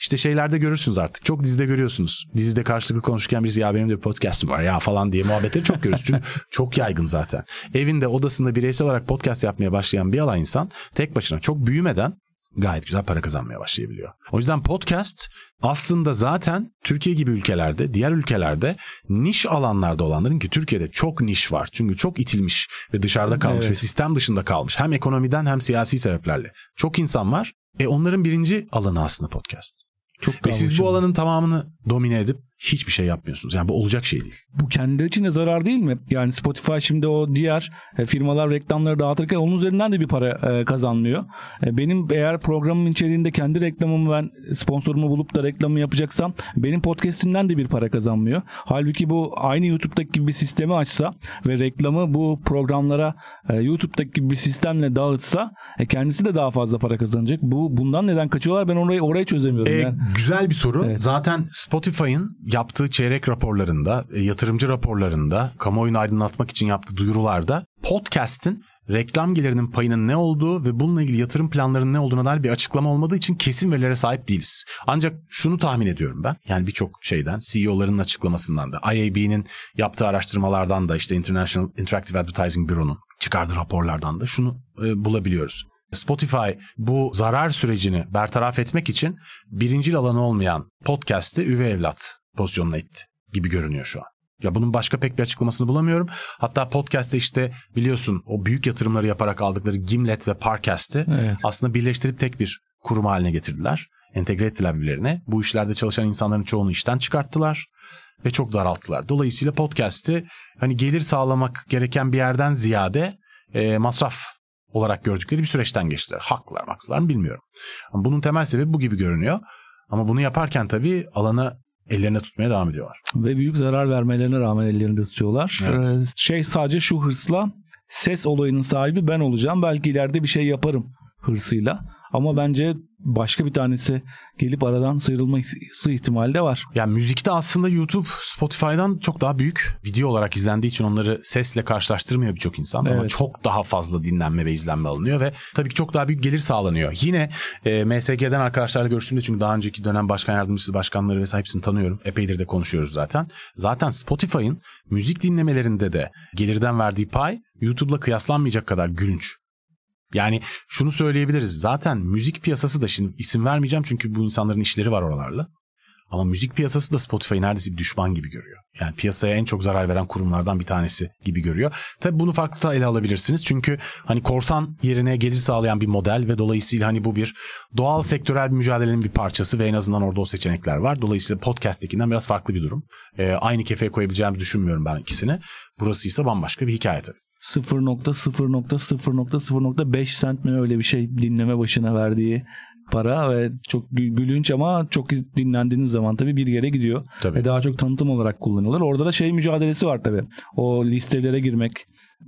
işte şeylerde görürsünüz artık. Çok dizide görüyorsunuz. Dizide karşılıklı konuşurken birisi ya benim de bir podcast'im var ya falan diye muhabbetleri çok görüyoruz. Çünkü çok yaygın zaten. Evinde odasında bireysel olarak podcast yapmaya başlayan bir alan insan tek başına çok büyümeden gayet güzel para kazanmaya başlayabiliyor. O yüzden podcast aslında zaten Türkiye gibi ülkelerde, diğer ülkelerde niş alanlarda olanların ki Türkiye'de çok niş var. Çünkü çok itilmiş ve dışarıda kalmış evet. ve sistem dışında kalmış. Hem ekonomiden hem siyasi sebeplerle. Çok insan var. E onların birinci alanı aslında podcast. Çok Ve siz bu alanın tamamını domine edip hiçbir şey yapmıyorsunuz. Yani bu olacak şey değil. Bu kendileri için de zarar değil mi? Yani Spotify şimdi o diğer e, firmalar reklamları dağıtırken onun üzerinden de bir para e, kazanmıyor. E, benim eğer programın içeriğinde kendi reklamımı ben sponsorumu bulup da reklamı yapacaksam benim podcastimden de bir para kazanmıyor. Halbuki bu aynı YouTube'daki gibi bir sistemi açsa ve reklamı bu programlara YouTube'daki gibi bir sistemle dağıtsa kendisi de daha fazla para kazanacak. Bu bundan neden kaçıyorlar? Ben orayı orayı çözemiyorum. Ee, yani. Güzel bir soru. Evet. Zaten Spotify'ın yaptığı çeyrek raporlarında, e, yatırımcı raporlarında, kamuoyunu aydınlatmak için yaptığı duyurularda podcast'in reklam gelirinin payının ne olduğu ve bununla ilgili yatırım planlarının ne olduğuna dair bir açıklama olmadığı için kesin verilere sahip değiliz. Ancak şunu tahmin ediyorum ben. Yani birçok şeyden, CEO'ların açıklamasından da, IAB'nin yaptığı araştırmalardan da, işte International Interactive Advertising Bureau'nun çıkardığı raporlardan da şunu e, bulabiliyoruz. Spotify bu zarar sürecini bertaraf etmek için birincil alanı olmayan podcast'i üvey evlat pozisyonuna itti gibi görünüyor şu an. Ya bunun başka pek bir açıklamasını bulamıyorum. Hatta podcast'te işte biliyorsun o büyük yatırımları yaparak aldıkları Gimlet ve Parcast'i evet. aslında birleştirip tek bir kurum haline getirdiler. entegre ettiler birbirlerine. Bu işlerde çalışan insanların çoğunu işten çıkarttılar ve çok daralttılar. Dolayısıyla podcast'i hani gelir sağlamak gereken bir yerden ziyade e, masraf olarak gördükleri bir süreçten geçtiler. Haklılar maksılar mı bilmiyorum. Ama bunun temel sebebi bu gibi görünüyor. Ama bunu yaparken tabii alanı ellerine tutmaya devam ediyorlar. Ve büyük zarar vermelerine rağmen ellerinde tutuyorlar. Evet. Ee, şey sadece şu hırsla ses olayının sahibi ben olacağım. Belki ileride bir şey yaparım hırsıyla. Ama bence başka bir tanesi gelip aradan sıyrılması ihtimali de var. Yani müzikte aslında YouTube Spotify'dan çok daha büyük video olarak izlendiği için onları sesle karşılaştırmıyor birçok insan ama Evet. çok daha fazla dinlenme ve izlenme alınıyor ve tabii ki çok daha büyük gelir sağlanıyor. Yine e, MSG'den arkadaşlarla görüştüğümde çünkü daha önceki dönem başkan yardımcısı başkanları vesaire hepsini tanıyorum. Epeydir de konuşuyoruz zaten. Zaten Spotify'ın müzik dinlemelerinde de gelirden verdiği pay YouTube'la kıyaslanmayacak kadar gülünç. Yani şunu söyleyebiliriz. Zaten müzik piyasası da şimdi isim vermeyeceğim çünkü bu insanların işleri var oralarla. Ama müzik piyasası da Spotify'ı neredeyse bir düşman gibi görüyor. Yani piyasaya en çok zarar veren kurumlardan bir tanesi gibi görüyor. Tabii bunu farklı da ele alabilirsiniz. Çünkü hani korsan yerine gelir sağlayan bir model ve dolayısıyla hani bu bir doğal sektörel bir mücadelenin bir parçası ve en azından orada o seçenekler var. Dolayısıyla podcast'tekinden biraz farklı bir durum. Ee, aynı kefeye koyabileceğimizi düşünmüyorum ben ikisini. Burası ise bambaşka bir hikaye tabii. 0.0.0.5 cent mi öyle bir şey dinleme başına verdiği para ve çok gü- gülünç ama çok iz- dinlendiğiniz zaman tabii bir yere gidiyor. Tabii. Ve daha çok tanıtım olarak kullanıyorlar. Orada da şey mücadelesi var tabii. O listelere girmek,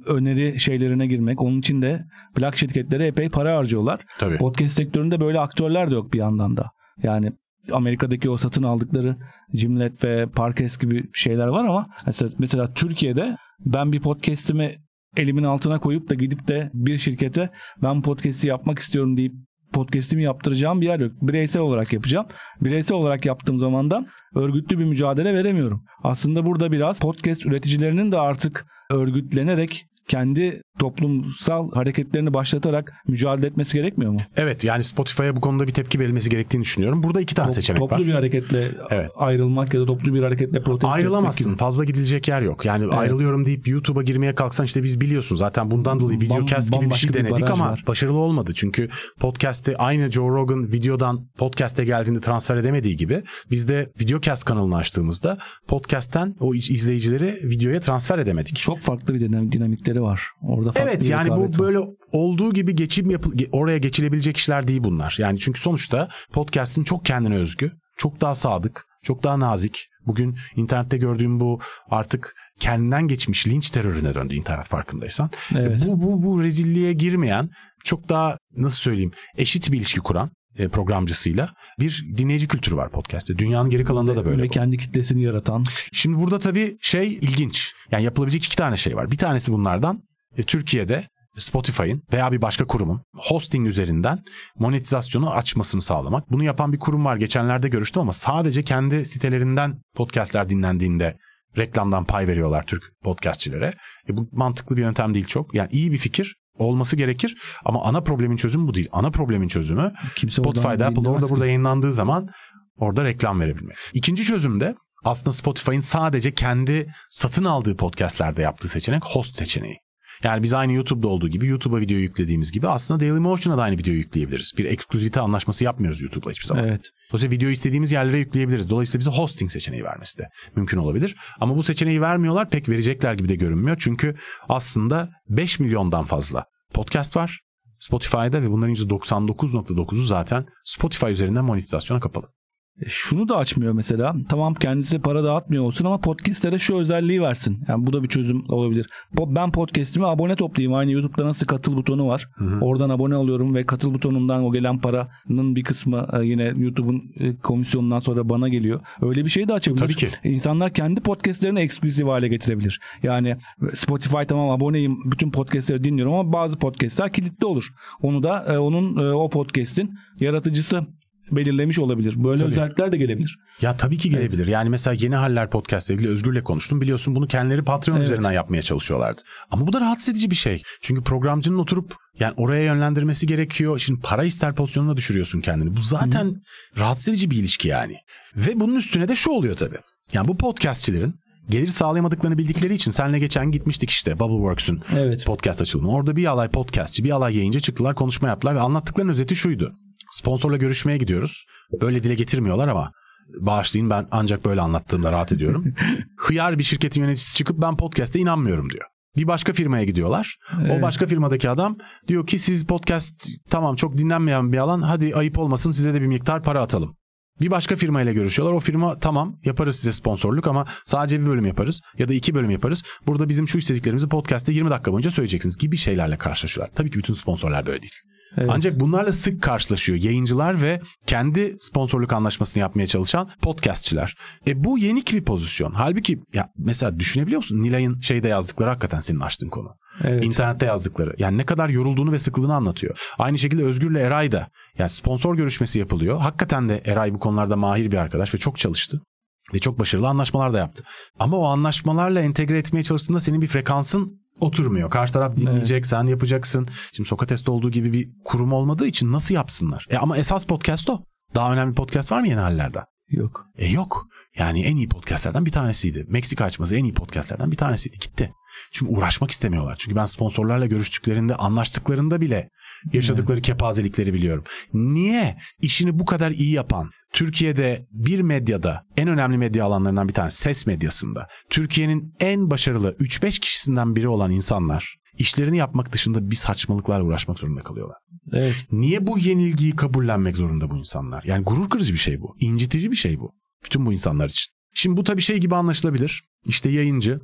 öneri şeylerine girmek. Onun için de plak şirketleri epey para harcıyorlar. Tabii. Podcast sektöründe böyle aktörler de yok bir yandan da. Yani Amerika'daki o satın aldıkları Gimlet ve Parkes gibi şeyler var ama mesela, mesela Türkiye'de ben bir podcast'imi elimin altına koyup da gidip de bir şirkete ben podcast'i yapmak istiyorum deyip podcast'imi yaptıracağım bir yer yok. Bireysel olarak yapacağım. Bireysel olarak yaptığım zaman da örgütlü bir mücadele veremiyorum. Aslında burada biraz podcast üreticilerinin de artık örgütlenerek kendi toplumsal hareketlerini başlatarak mücadele etmesi gerekmiyor mu? Evet yani Spotify'a bu konuda bir tepki verilmesi gerektiğini düşünüyorum. Burada iki tane Top- seçenek toplu var. bir hareketle Evet. ayrılmak ya da toplu bir hareketle protesto Ayrılamazsın. etmek gibi. Fazla gidilecek yer yok. Yani Evet. ayrılıyorum deyip YouTube'a girmeye kalksan işte biz biliyorsun zaten bundan dolayı Bam- videocast gibi bir şey bir denedik baraj ama var. başarılı olmadı. Çünkü podcast'i aynı Joe Rogan videodan podcast'e geldiğinde transfer edemediği gibi biz de videocast kanalını açtığımızda podcast'ten o izleyicileri videoya transfer edemedik. Çok farklı bir dinam- dinamikleri var. Orada Evet yani bu var. böyle olduğu gibi geçim yapı ge- oraya geçilebilecek işler değil bunlar. Yani çünkü sonuçta podcast'in çok kendine özgü, çok daha sadık, çok daha nazik. Bugün internette gördüğüm bu artık kendinden geçmiş linç terörüne döndü internet farkındaysan. Evet. Bu bu bu rezilliğe girmeyen, çok daha nasıl söyleyeyim, eşit bir ilişki kuran programcısıyla bir dinleyici kültürü var podcast'te. Dünyanın geri kalanında da böyle. Ve kendi kitlesini yaratan. Şimdi burada tabii şey ilginç. Yani yapılabilecek iki tane şey var. Bir tanesi bunlardan e, Türkiye'de Spotify'ın veya bir başka kurumun hosting üzerinden monetizasyonu açmasını sağlamak. Bunu yapan bir kurum var. Geçenlerde görüştüm ama sadece kendi sitelerinden podcastler dinlendiğinde reklamdan pay veriyorlar Türk podcastçilere. E bu mantıklı bir yöntem değil çok. Yani iyi bir fikir olması gerekir ama ana problemin çözümü bu değil. Ana problemin çözümü Kimse Spotify'da, Apple'da orada burada yayınlandığı zaman orada reklam verebilmek. İkinci çözüm de aslında Spotify'ın sadece kendi satın aldığı podcastlerde yaptığı seçenek host seçeneği. Yani biz aynı YouTube'da olduğu gibi YouTube'a video yüklediğimiz gibi aslında Dailymotion'a da aynı video yükleyebiliriz. Bir ekskluzivite anlaşması yapmıyoruz YouTube'la hiçbir zaman. Evet. Dolayısıyla videoyu istediğimiz yerlere yükleyebiliriz. Dolayısıyla bize hosting seçeneği vermesi de mümkün olabilir. Ama bu seçeneği vermiyorlar pek verecekler gibi de görünmüyor. Çünkü aslında 5 milyondan fazla podcast var Spotify'da ve bunların %99.9'u zaten Spotify üzerinden monetizasyona kapalı. E, Şunu da açmıyor mesela. Tamam kendisi para dağıtmıyor olsun ama podcastlere şu özelliği versin. Yani bu da bir çözüm olabilir. Ben podcast'ime abone toplayayım. Aynı YouTube'da nasıl katıl butonu var. Oradan abone oluyorum ve katıl butonundan o gelen paranın bir kısmı e, yine YouTube'un e, komisyonundan sonra bana geliyor. Öyle bir şey de açabilir. Tabii ki. İnsanlar kendi podcastlerini eksklusif hale getirebilir. Yani Spotify tamam aboneyim bütün podcastleri dinliyorum ama bazı podcastler kilitli olur. Onu da onun o podcast'in yaratıcısı belirlemiş olabilir. Böyle Tabii. özellikler de gelebilir. Ya tabii ki gelebilir. Yani mesela Yeni Haller Podcast ile Özgür'le konuştum. Biliyorsun bunu kendileri Patreon Evet. üzerinden yapmaya çalışıyorlardı. Ama bu da rahatsız edici bir şey. Çünkü programcının oturup yani oraya yönlendirmesi gerekiyor. Şimdi para ister pozisyonuna düşürüyorsun kendini. Bu zaten rahatsız edici bir ilişki yani. Ve bunun üstüne de şu oluyor tabii. Yani bu podcastçilerin gelir sağlayamadıklarını bildikleri için senle geçen gitmiştik işte Bubbleworks'ün Evet. podcast açılımı. Orada bir alay podcastçi, bir alay yayıncı çıktılar, konuşma yaptılar ve anlattıklarının özeti şuydu. Sponsorla görüşmeye gidiyoruz. Böyle dile getirmiyorlar ama bağışlayın ben ancak böyle anlattığımda rahat ediyorum. Hıyar bir şirketin yöneticisi çıkıp ben podcast'e inanmıyorum diyor. Bir başka firmaya gidiyorlar. Evet. O başka firmadaki adam diyor ki siz podcast tamam çok dinlenmeyen bir alan hadi ayıp olmasın size de bir miktar para atalım. Bir başka firmayla görüşüyorlar. O firma tamam yaparız size sponsorluk ama sadece bir bölüm yaparız ya da iki bölüm yaparız. Burada bizim şu istediklerimizi podcast'te 20 dakika boyunca söyleyeceksiniz gibi şeylerle karşılaşıyorlar. Tabii ki bütün sponsorlar böyle değil. Evet. Ancak bunlarla sık karşılaşıyor yayıncılar ve kendi sponsorluk anlaşmasını yapmaya çalışan podcastçiler. E bu yenik bir pozisyon. Halbuki ya mesela düşünebiliyor musun? Nilay'ın şeyde yazdıkları hakikaten senin açtığın konu. Evet. İnternette yazdıkları. Yani ne kadar yorulduğunu ve sıkıldığını anlatıyor. Aynı şekilde Özgür'le Eray da yani sponsor görüşmesi yapılıyor. Hakikaten de Eray bu konularda mahir bir arkadaş ve çok çalıştı. Ve çok başarılı anlaşmalar da yaptı. Ama o anlaşmalarla entegre etmeye çalıştığında senin bir frekansın oturmuyor. Karşı taraf dinleyecek, sen yapacaksın. Şimdi Sokrates'te olduğu gibi bir kurum olmadığı için nasıl yapsınlar? E ama esas podcast o. Daha önemli podcast var mı yeni hallerde? Yok. E yok. Yani en iyi podcastlerden bir tanesiydi. Meksika açması en iyi podcastlerden bir tanesiydi. Gitti. Çünkü uğraşmak istemiyorlar. Çünkü ben sponsorlarla görüştüklerinde, anlaştıklarında bile yaşadıkları kepazelikleri biliyorum. Niye işini bu kadar iyi yapan, Türkiye'de bir medyada en önemli medya alanlarından bir tanesi ses medyasında, Türkiye'nin en başarılı 3-5 kişisinden biri olan insanlar işlerini yapmak dışında bir saçmalıklarla uğraşmak zorunda kalıyorlar. Evet. Niye bu yenilgiyi kabullenmek zorunda bu insanlar? Yani gurur kırıcı bir şey bu. incitici bir şey bu. Bütün bu insanlar için. Şimdi bu tabii şey gibi anlaşılabilir. İşte yayıncı,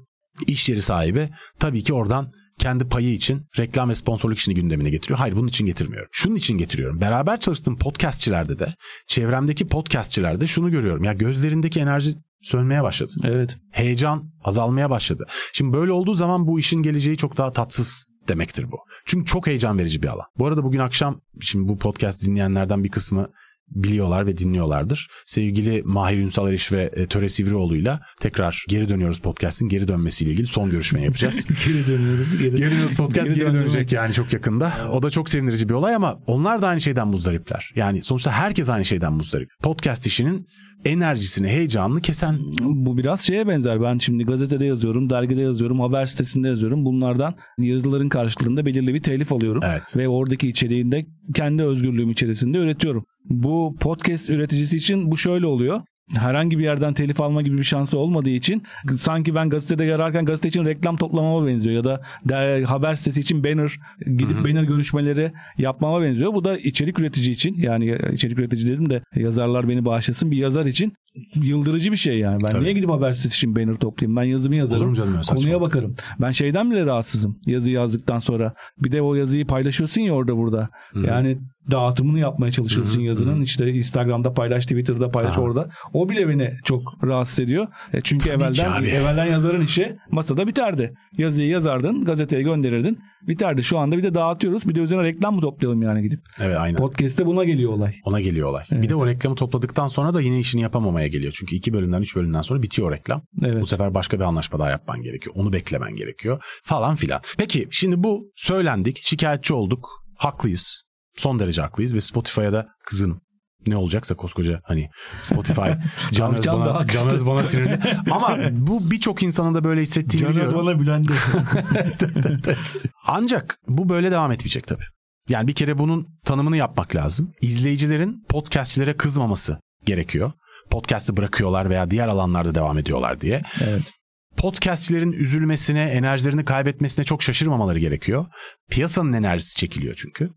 iş yeri sahibi tabii ki oradan kendi payı için reklam ve sponsorluk işini gündemine getiriyor. Hayır bunun için getirmiyorum. Şunun için getiriyorum. Beraber çalıştığım podcastçilerde de çevremdeki podcastçilerde şunu görüyorum. Ya gözlerindeki enerji sönmeye başladı. Evet. Heyecan azalmaya başladı. Şimdi böyle olduğu zaman bu işin geleceği çok daha tatsız demektir bu. Çünkü çok heyecan verici bir alan. Bu arada bugün akşam şimdi bu podcast dinleyenlerden bir kısmı biliyorlar ve dinliyorlardır. Sevgili Mahir Ünsal Eriş ve e, Töre Sivrioğlu'yla tekrar geri dönüyoruz podcast'in geri dönmesiyle ilgili son görüşmeyi yapacağız. geri dönüyoruz. Geri, Geri dönüyoruz podcast geri, döndürmek. dönecek yani çok yakında. O da çok sevindirici bir olay ama onlar da aynı şeyden muzdaripler. Yani sonuçta herkes aynı şeyden muzdarip. Podcast işinin enerjisini, heyecanını kesen Bu biraz şeye benzer. Ben şimdi gazetede yazıyorum, dergide yazıyorum, haber sitesinde yazıyorum. Bunlardan yazıların karşılığında belirli bir telif alıyorum. Evet. Ve oradaki içeriğini de kendi özgürlüğüm içerisinde üretiyorum. Bu podcast üreticisi için bu şöyle oluyor. Herhangi bir yerden telif alma gibi bir şansı olmadığı için sanki ben gazetede yararken gazete için reklam toplamama benziyor ya da der, haber sitesi için banner gidip banner görüşmeleri yapmama benziyor. Bu da içerik üretici için yani içerik üretici dedim de yazarlar beni bağışlasın bir yazar için yıldırıcı bir şey yani. Ben Tabii. niye gidip haber sitesi için banner toplayayım? Ben yazımı yazarım. Olur mu canım öyle Konuya saçmalık? bakarım. Ben şeyden bile rahatsızım. Yazı yazdıktan sonra. Bir de o yazıyı paylaşıyorsun ya orada burada. Yani dağıtımını yapmaya çalışıyorsun yazının. İşte Instagram'da paylaş, Twitter'da paylaş Aha. orada. O bile beni çok rahatsız ediyor. E çünkü Tabii evvelden evvelden yazarın işi masada biterdi. Yazıyı yazardın, gazeteye gönderirdin. Biterdi. Şu anda bir de dağıtıyoruz. Bir de üzerine reklam mı toplayalım yani gidip. Evet aynen. Podcast'te buna geliyor olay. Ona geliyor olay. Bir Evet. de o reklamı topladıktan sonra da yine işini yapamamaya geliyor. Çünkü iki bölümden üç bölümden sonra bitiyor reklam. Evet. Bu sefer başka bir anlaşma daha yapman gerekiyor. Onu beklemen gerekiyor falan filan. Peki şimdi bu söylendik. Şikayetçi olduk. Haklıyız. Son derece haklıyız ve Spotify'a da kızın ne olacaksa koskoca hani Spotify Can Öz Can bana. Can Öz bana sinirli. Ama bu birçok insanın da böyle hissettiğini biliyorum. bana bülendi. Ancak bu böyle devam etmeyecek tabii. Yani bir kere bunun tanımını yapmak lazım. İzleyicilerin podcastçilere kızmaması gerekiyor. Podcast'ı bırakıyorlar veya diğer alanlarda devam ediyorlar diye. evet. Podcastçilerin üzülmesine, enerjilerini kaybetmesine çok şaşırmamaları gerekiyor. Piyasanın enerjisi çekiliyor çünkü.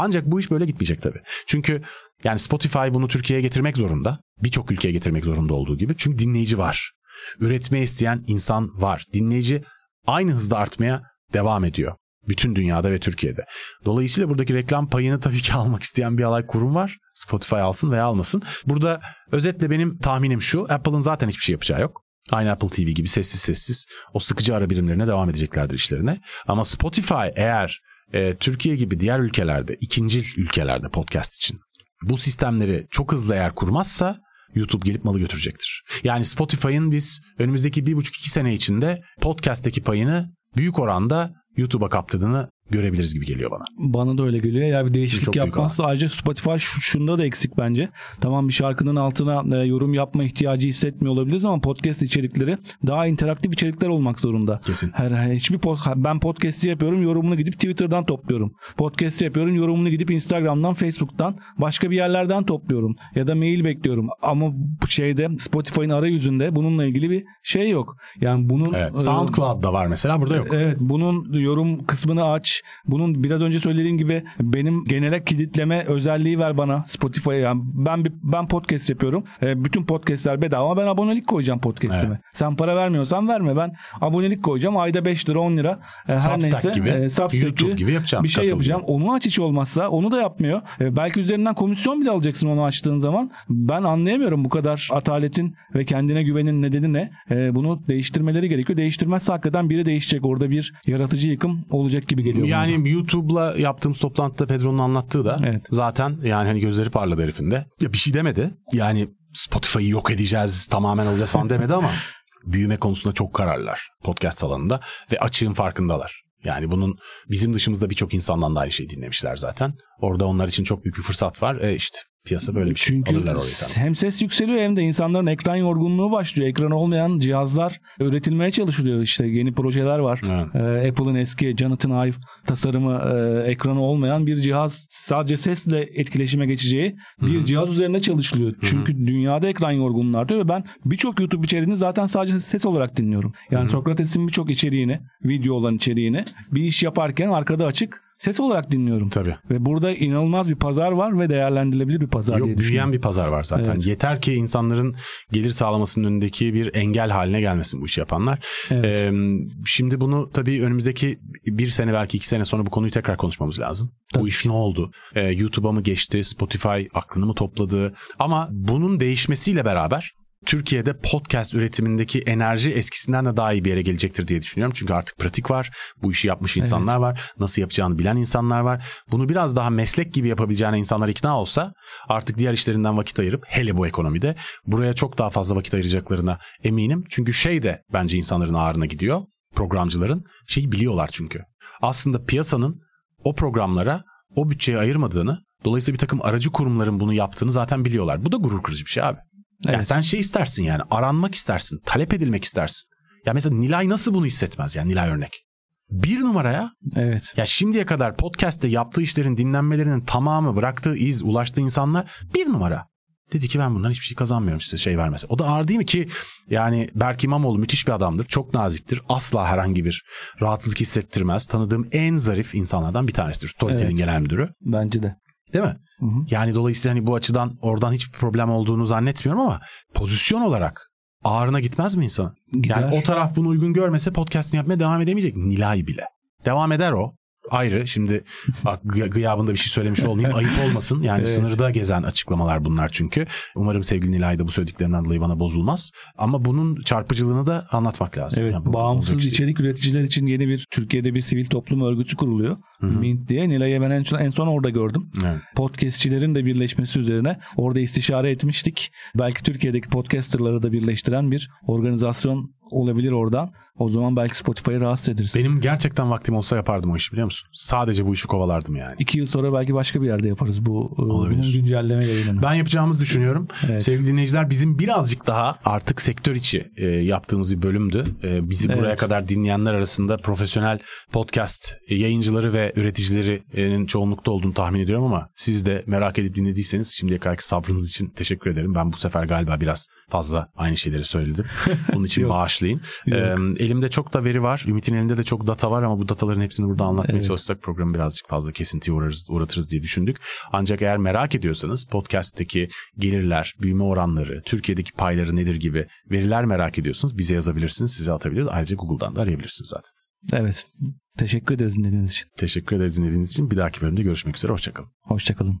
Ancak bu iş böyle gitmeyecek tabii. Çünkü yani Spotify bunu Türkiye'ye getirmek zorunda. Birçok ülkeye getirmek zorunda olduğu gibi. Çünkü dinleyici var. Üretmeye isteyen insan var. Dinleyici aynı hızda artmaya devam ediyor. Bütün dünyada ve Türkiye'de. Dolayısıyla buradaki reklam payını tabii ki almak isteyen bir alay kurum var. Spotify alsın veya almasın. Burada özetle benim tahminim şu. Apple'ın zaten hiçbir şey yapacağı yok. Aynı Apple TV gibi sessiz sessiz o sıkıcı ara birimlerine devam edeceklerdir işlerine. Ama Spotify eğer e, Türkiye gibi diğer ülkelerde, ikincil ülkelerde podcast için bu sistemleri çok hızlı eğer kurmazsa YouTube gelip malı götürecektir. Yani Spotify'ın biz önümüzdeki bir buçuk iki sene içinde podcast'teki payını büyük oranda YouTube'a kaptırdığını görebiliriz gibi geliyor bana. Bana da öyle geliyor. Eğer bir değişiklik Çok yapmazsa ayrıca Spotify şu, şunda da eksik bence. Tamam bir şarkının altına e, yorum yapma ihtiyacı hissetmiyor olabiliriz ama podcast içerikleri daha interaktif içerikler olmak zorunda. Kesin. Her, her- hiçbir pod- ben podcast'i yapıyorum, yorumunu gidip Twitter'dan topluyorum. Podcast'i yapıyorum, yorumunu gidip Instagram'dan, Facebook'tan, başka bir yerlerden topluyorum ya da mail bekliyorum. Ama şeyde Spotify'ın arayüzünde bununla ilgili bir şey yok. Yani bunun Evet. e, SoundCloud'da var mesela burada yok. Evet bunun yorum kısmını aç. Bunun biraz önce söylediğim gibi benim genele kilitleme özelliği ver bana Spotify'a. Yani ben bir, ben podcast yapıyorum. E, bütün podcastler bedava. Ben abonelik koyacağım podcast'ime. Evet. Sen para vermiyorsan verme. Ben abonelik koyacağım. Ayda 5 lira 10 lira. E, her Substack neyse. gibi, e, Substack YouTube gibi yapacağım, Bir şey yapacağım. Onu aç hiç olmazsa. Onu da yapmıyor. E, belki üzerinden komisyon bile alacaksın onu açtığın zaman. Ben anlayamıyorum bu kadar ataletin ve kendine güvenin nedeni ne? E, bunu değiştirmeleri gerekiyor. Değiştirmezse hakikaten biri değişecek. Orada bir yaratıcı yıkım olacak gibi geliyor. Yani YouTube'la yaptığımız toplantıda Pedro'nun anlattığı da Evet. zaten yani hani gözleri parladı herifin de. Ya bir şey demedi. Yani Spotify'ı yok edeceğiz, tamamen alacağız falan demedi ama büyüme konusunda çok kararlar podcast alanında ve açığın farkındalar. Yani bunun bizim dışımızda birçok insandan da aynı şeyi dinlemişler zaten. Orada onlar için çok büyük bir fırsat var. E işte piyasa böyle bir şey. Çünkü Alırlar orayı sana. hem ses yükseliyor hem de insanların ekran yorgunluğu başlıyor. Ekran olmayan cihazlar üretilmeye çalışılıyor. İşte yeni projeler var. Evet. Ee, Apple'ın eski Jonathan Ive tasarımı e, ekranı olmayan bir cihaz sadece sesle etkileşime geçeceği bir cihaz üzerinde çalışılıyor. Çünkü dünyada ekran yorgunluğu artıyor ve ben birçok YouTube içeriğini zaten sadece ses olarak dinliyorum. Yani Sokrates'in birçok içeriğini, video olan içeriğini bir iş yaparken arkada açık ses olarak dinliyorum. Tabii. Ve burada inanılmaz bir pazar var ve değerlendirilebilir bir pazar Yok diye büyüyen düşünüyorum. bir pazar var zaten. Evet. Yeter ki insanların gelir sağlamasının önündeki bir engel haline gelmesin bu işi yapanlar. Evet. Ee, şimdi bunu tabii önümüzdeki bir sene belki iki sene sonra bu konuyu tekrar konuşmamız lazım. Tabii Bu iş ne oldu? Ee, YouTube'a mı geçti? Spotify aklını mı topladı? Ama bunun değişmesiyle beraber Türkiye'de podcast üretimindeki enerji eskisinden de daha iyi bir yere gelecektir diye düşünüyorum. Çünkü artık pratik var. Bu işi yapmış insanlar var. Nasıl yapacağını bilen insanlar var. Bunu biraz daha meslek gibi yapabileceğine insanlar ikna olsa artık diğer işlerinden vakit ayırıp hele bu ekonomide buraya çok daha fazla vakit ayıracaklarına eminim. Çünkü şey de bence insanların ağrına gidiyor. Programcıların şeyi biliyorlar çünkü. Aslında piyasanın o programlara o bütçeyi ayırmadığını dolayısıyla bir takım aracı kurumların bunu yaptığını zaten biliyorlar. Bu da gurur kırıcı bir şey abi. Ya Evet. sen şey istersin yani aranmak istersin, talep edilmek istersin. Ya mesela Nilay nasıl bunu hissetmez yani Nilay örnek. Bir numaraya Evet. ya şimdiye kadar podcast'te yaptığı işlerin dinlenmelerinin tamamı bıraktığı iz ulaştığı insanlar bir numara. Dedi ki ben bundan hiçbir şey kazanmıyorum size şey vermese. O da ağır değil mi ki yani Berk İmamoğlu müthiş bir adamdır. Çok naziktir. Asla herhangi bir rahatsızlık hissettirmez. Tanıdığım en zarif insanlardan bir tanesidir. Storytelling genel müdürü. Bence de. Değil mi? Hı hı. Yani dolayısıyla hani bu açıdan oradan hiçbir problem olduğunu zannetmiyorum ama pozisyon olarak ağrına gitmez mi insan? Gider. Yani o taraf bunu uygun görmese podcast'ini yapmaya devam edemeyecek. Nilay bile. Devam eder o. Ayrı. Şimdi bak gı- gıyabında bir şey söylemiş olmayayım. Ayıp olmasın. Yani Evet. sınırda gezen açıklamalar bunlar çünkü. Umarım sevgili Nilay da bu söylediklerinden dolayı bana bozulmaz. Ama bunun çarpıcılığını da anlatmak lazım. Evet, Yani bu- bağımsız şey. içerik üreticiler için yeni bir Türkiye'de bir sivil toplum örgütü kuruluyor. Hı hı. Mint diye. Nilay'ı ben en son, en son orada gördüm. Evet. Podcastçilerin de birleşmesi üzerine orada istişare etmiştik. Belki Türkiye'deki podcasterları da birleştiren bir organizasyon olabilir oradan. O zaman belki Spotify'ı rahatsız ederiz. Benim gerçekten vaktim olsa yapardım o işi biliyor musun? Sadece bu işi kovalardım yani. İki yıl sonra belki başka bir yerde yaparız bu e, Olabilir. güncelleme yayınını. Ben yapacağımızı düşünüyorum. Evet. Sevgili dinleyiciler bizim birazcık daha artık sektör içi e, yaptığımız bir bölümdü. E, bizi Evet. buraya kadar dinleyenler arasında profesyonel podcast yayıncıları ve üreticilerinin çoğunlukta olduğunu tahmin ediyorum ama siz de merak edip dinlediyseniz şimdiye kadarki sabrınız için teşekkür ederim. Ben bu sefer galiba biraz fazla aynı şeyleri söyledim. Bunun için Yok. Bağışlayın. Yok. Elimde çok da veri var. Ümit'in elinde de çok data var ama bu dataların hepsini burada anlatmaya Evet. çalışsak programı birazcık fazla kesintiye uğrarız, uğratırız diye düşündük. Ancak eğer merak ediyorsanız podcast'teki gelirler, büyüme oranları, Türkiye'deki payları nedir gibi veriler merak ediyorsanız bize yazabilirsiniz, size atabiliriz. Ayrıca Google'dan da arayabilirsiniz zaten. Evet. Teşekkür ederiz dinlediğiniz için. Teşekkür ederiz dinlediğiniz için. Bir dahaki bölümde görüşmek üzere. Hoşçakalın. Hoşçakalın.